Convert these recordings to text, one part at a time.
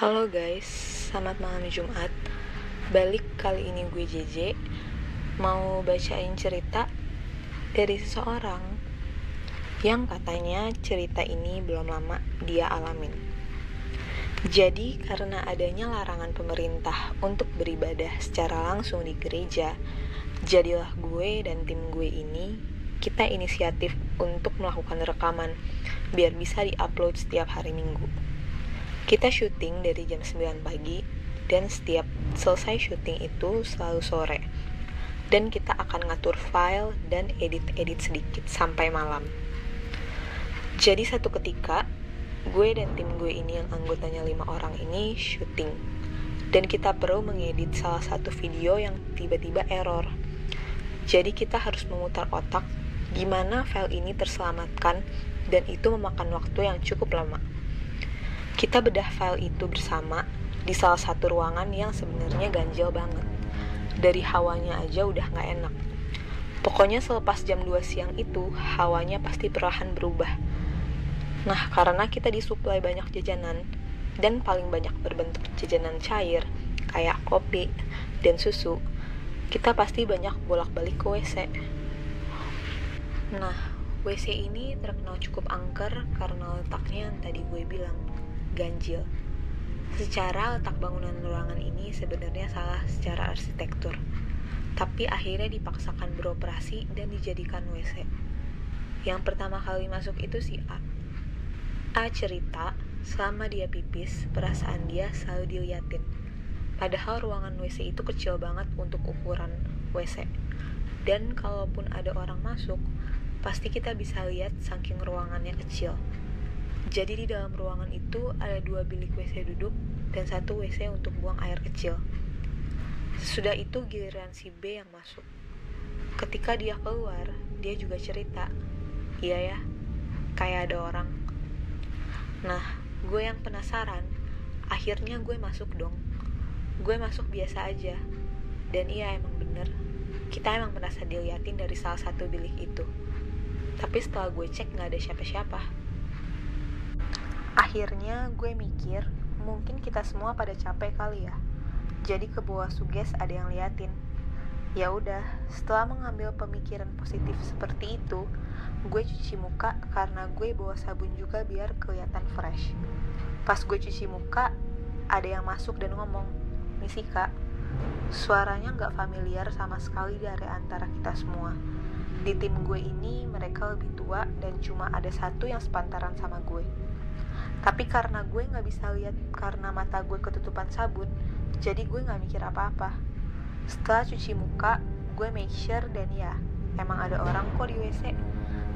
Halo guys, selamat malam Jumat Balik kali ini gue JJ Mau bacain cerita dari seseorang Yang katanya cerita ini belum lama dia alamin Jadi karena adanya larangan pemerintah untuk beribadah secara langsung di gereja Jadilah gue dan tim gue ini kita inisiatif untuk melakukan rekaman biar bisa diupload setiap hari minggu. Kita syuting dari jam 9 pagi dan setiap selesai syuting itu selalu sore. Dan kita akan ngatur file dan edit-edit sedikit sampai malam. Jadi satu ketika, gue dan tim gue ini yang anggotanya lima orang ini syuting. Dan kita perlu mengedit salah satu video yang tiba-tiba error. Jadi kita harus memutar otak gimana file ini terselamatkan dan itu memakan waktu yang cukup lama. Kita bedah file itu bersama di salah satu ruangan yang sebenarnya ganjil banget. Dari hawanya aja udah nggak enak. Pokoknya selepas jam 2 siang itu, hawanya pasti perlahan berubah. Nah, karena kita disuplai banyak jajanan, dan paling banyak berbentuk jajanan cair, kayak kopi dan susu, kita pasti banyak bolak-balik ke WC. Nah, WC ini terkenal cukup angker karena letaknya yang tadi gue bilang, ganjil. Secara letak bangunan ruangan ini sebenarnya salah secara arsitektur, tapi akhirnya dipaksakan beroperasi dan dijadikan WC. Yang pertama kali masuk itu si A. A cerita, selama dia pipis, perasaan dia selalu diliatin. Padahal ruangan WC itu kecil banget untuk ukuran WC. Dan kalaupun ada orang masuk, pasti kita bisa lihat saking ruangannya kecil. Jadi di dalam ruangan itu ada dua bilik WC duduk dan satu WC untuk buang air kecil. Sudah itu giliran si B yang masuk. Ketika dia keluar, dia juga cerita, iya ya, kayak ada orang. Nah, gue yang penasaran, akhirnya gue masuk dong. Gue masuk biasa aja, dan iya emang bener, kita emang merasa diliatin dari salah satu bilik itu. Tapi setelah gue cek nggak ada siapa-siapa. Akhirnya gue mikir, mungkin kita semua pada capek kali ya. Jadi ke bawah suges ada yang liatin. Ya udah, setelah mengambil pemikiran positif seperti itu, gue cuci muka karena gue bawa sabun juga biar kelihatan fresh. Pas gue cuci muka, ada yang masuk dan ngomong, Misi kak, suaranya nggak familiar sama sekali dari antara kita semua. Di tim gue ini mereka lebih tua dan cuma ada satu yang sepantaran sama gue. Tapi karena gue nggak bisa lihat karena mata gue ketutupan sabun, jadi gue nggak mikir apa-apa. Setelah cuci muka, gue make sure dan ya, emang ada orang kok di WC.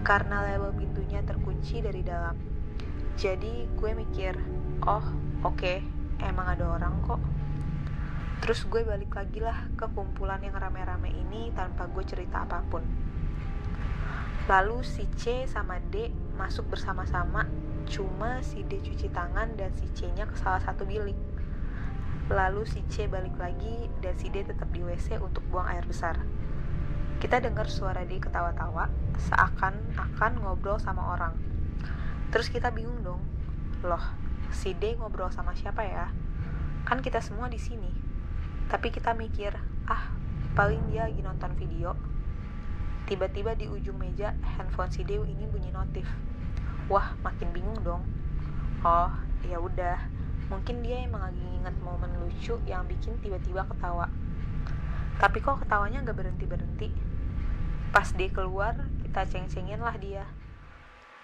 Karena label pintunya terkunci dari dalam. Jadi gue mikir, oh oke, okay, emang ada orang kok. Terus gue balik lagi lah ke kumpulan yang rame-rame ini tanpa gue cerita apa pun. Lalu si C sama D masuk bersama-sama, cuma si D cuci tangan dan si C-nya ke salah satu bilik. Lalu si C balik lagi dan si D tetap di WC untuk buang air besar. Kita dengar suara D ketawa-tawa, seakan-akan ngobrol sama orang. Terus kita bingung dong, loh, si D ngobrol sama siapa ya? Kan kita semua di sini. Tapi kita mikir, ah, paling dia lagi nonton video. Tiba-tiba di ujung meja, handphone si Dew ini bunyi notif. Wah, makin bingung dong. Oh, ya udah. Mungkin dia emang lagi inget momen lucu yang bikin tiba-tiba ketawa. Tapi kok ketawanya gak berhenti-berhenti? Pas dia keluar, kita ceng-cengin lah dia.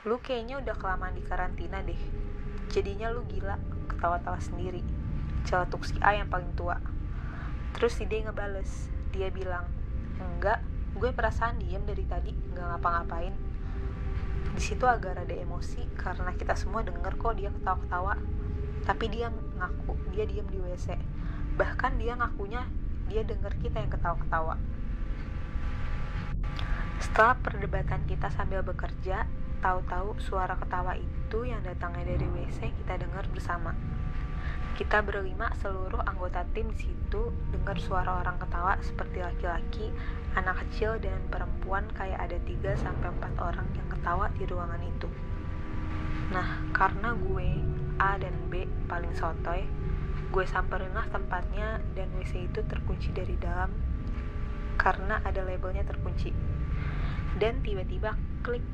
Lu kayaknya udah kelamaan di karantina deh. Jadinya lu gila, ketawa-tawa sendiri. Celetuk si A yang paling tua. Terus si D ngebales, dia bilang, enggak, gue perasaan diem dari tadi, nggak ngapa-ngapain. Di situ agak rada emosi karena kita semua denger kok dia ketawa-ketawa. Tapi dia ngaku, dia diem di WC. Bahkan dia ngakunya dia denger kita yang ketawa-ketawa. Setelah perdebatan kita sambil bekerja, tahu-tahu suara ketawa itu yang datangnya dari WC kita dengar bersama. Kita berlima seluruh anggota tim di situ dengar suara orang ketawa seperti laki-laki, anak kecil dan perempuan kayak ada 3 sampai 4 orang yang ketawa di ruangan itu. Nah, karena gue A dan B paling sotoy, gue samperin lah tempatnya dan WC itu terkunci dari dalam karena ada labelnya terkunci dan tiba-tiba klik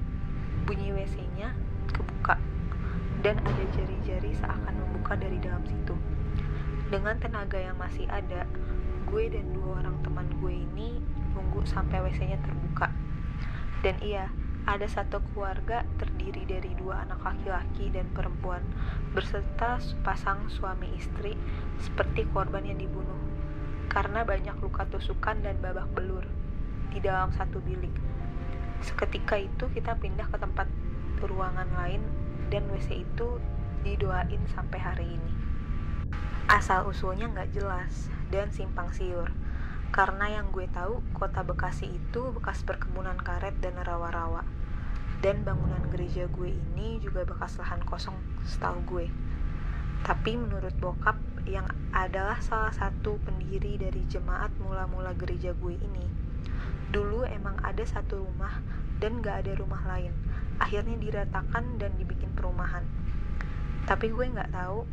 bunyi WC-nya dan ada jari-jari seakan membuka dari dalam situ. Dengan tenaga yang masih ada gue dan dua orang teman gue ini nunggu sampai WC-nya terbuka. Dan iya ada satu keluarga terdiri dari dua anak laki-laki dan perempuan berserta sepasang suami istri seperti korban yang dibunuh. Karena banyak luka tusukan dan babak belur di dalam satu bilik. Seketika itu kita pindah ke tempat ruangan lain dan WC itu didoain sampai hari ini. Asal usulnya nggak jelas dan simpang siur. Karena yang gue tahu, kota Bekasi itu bekas perkebunan karet dan rawa-rawa. Dan bangunan gereja gue ini juga bekas lahan kosong setahu gue. Tapi menurut bokap yang adalah salah satu pendiri dari jemaat mula-mula gereja gue ini, dulu emang ada satu rumah dan gak ada rumah lain. Akhirnya diratakan dan dibikin perumahan. Tapi gue gak tahu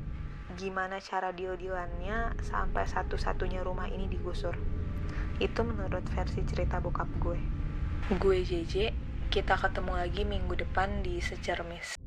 gimana cara deal-dealannya sampai satu-satunya rumah ini digusur. Itu menurut versi cerita bokap gue. Gue JJ, kita ketemu lagi minggu depan di Secermis.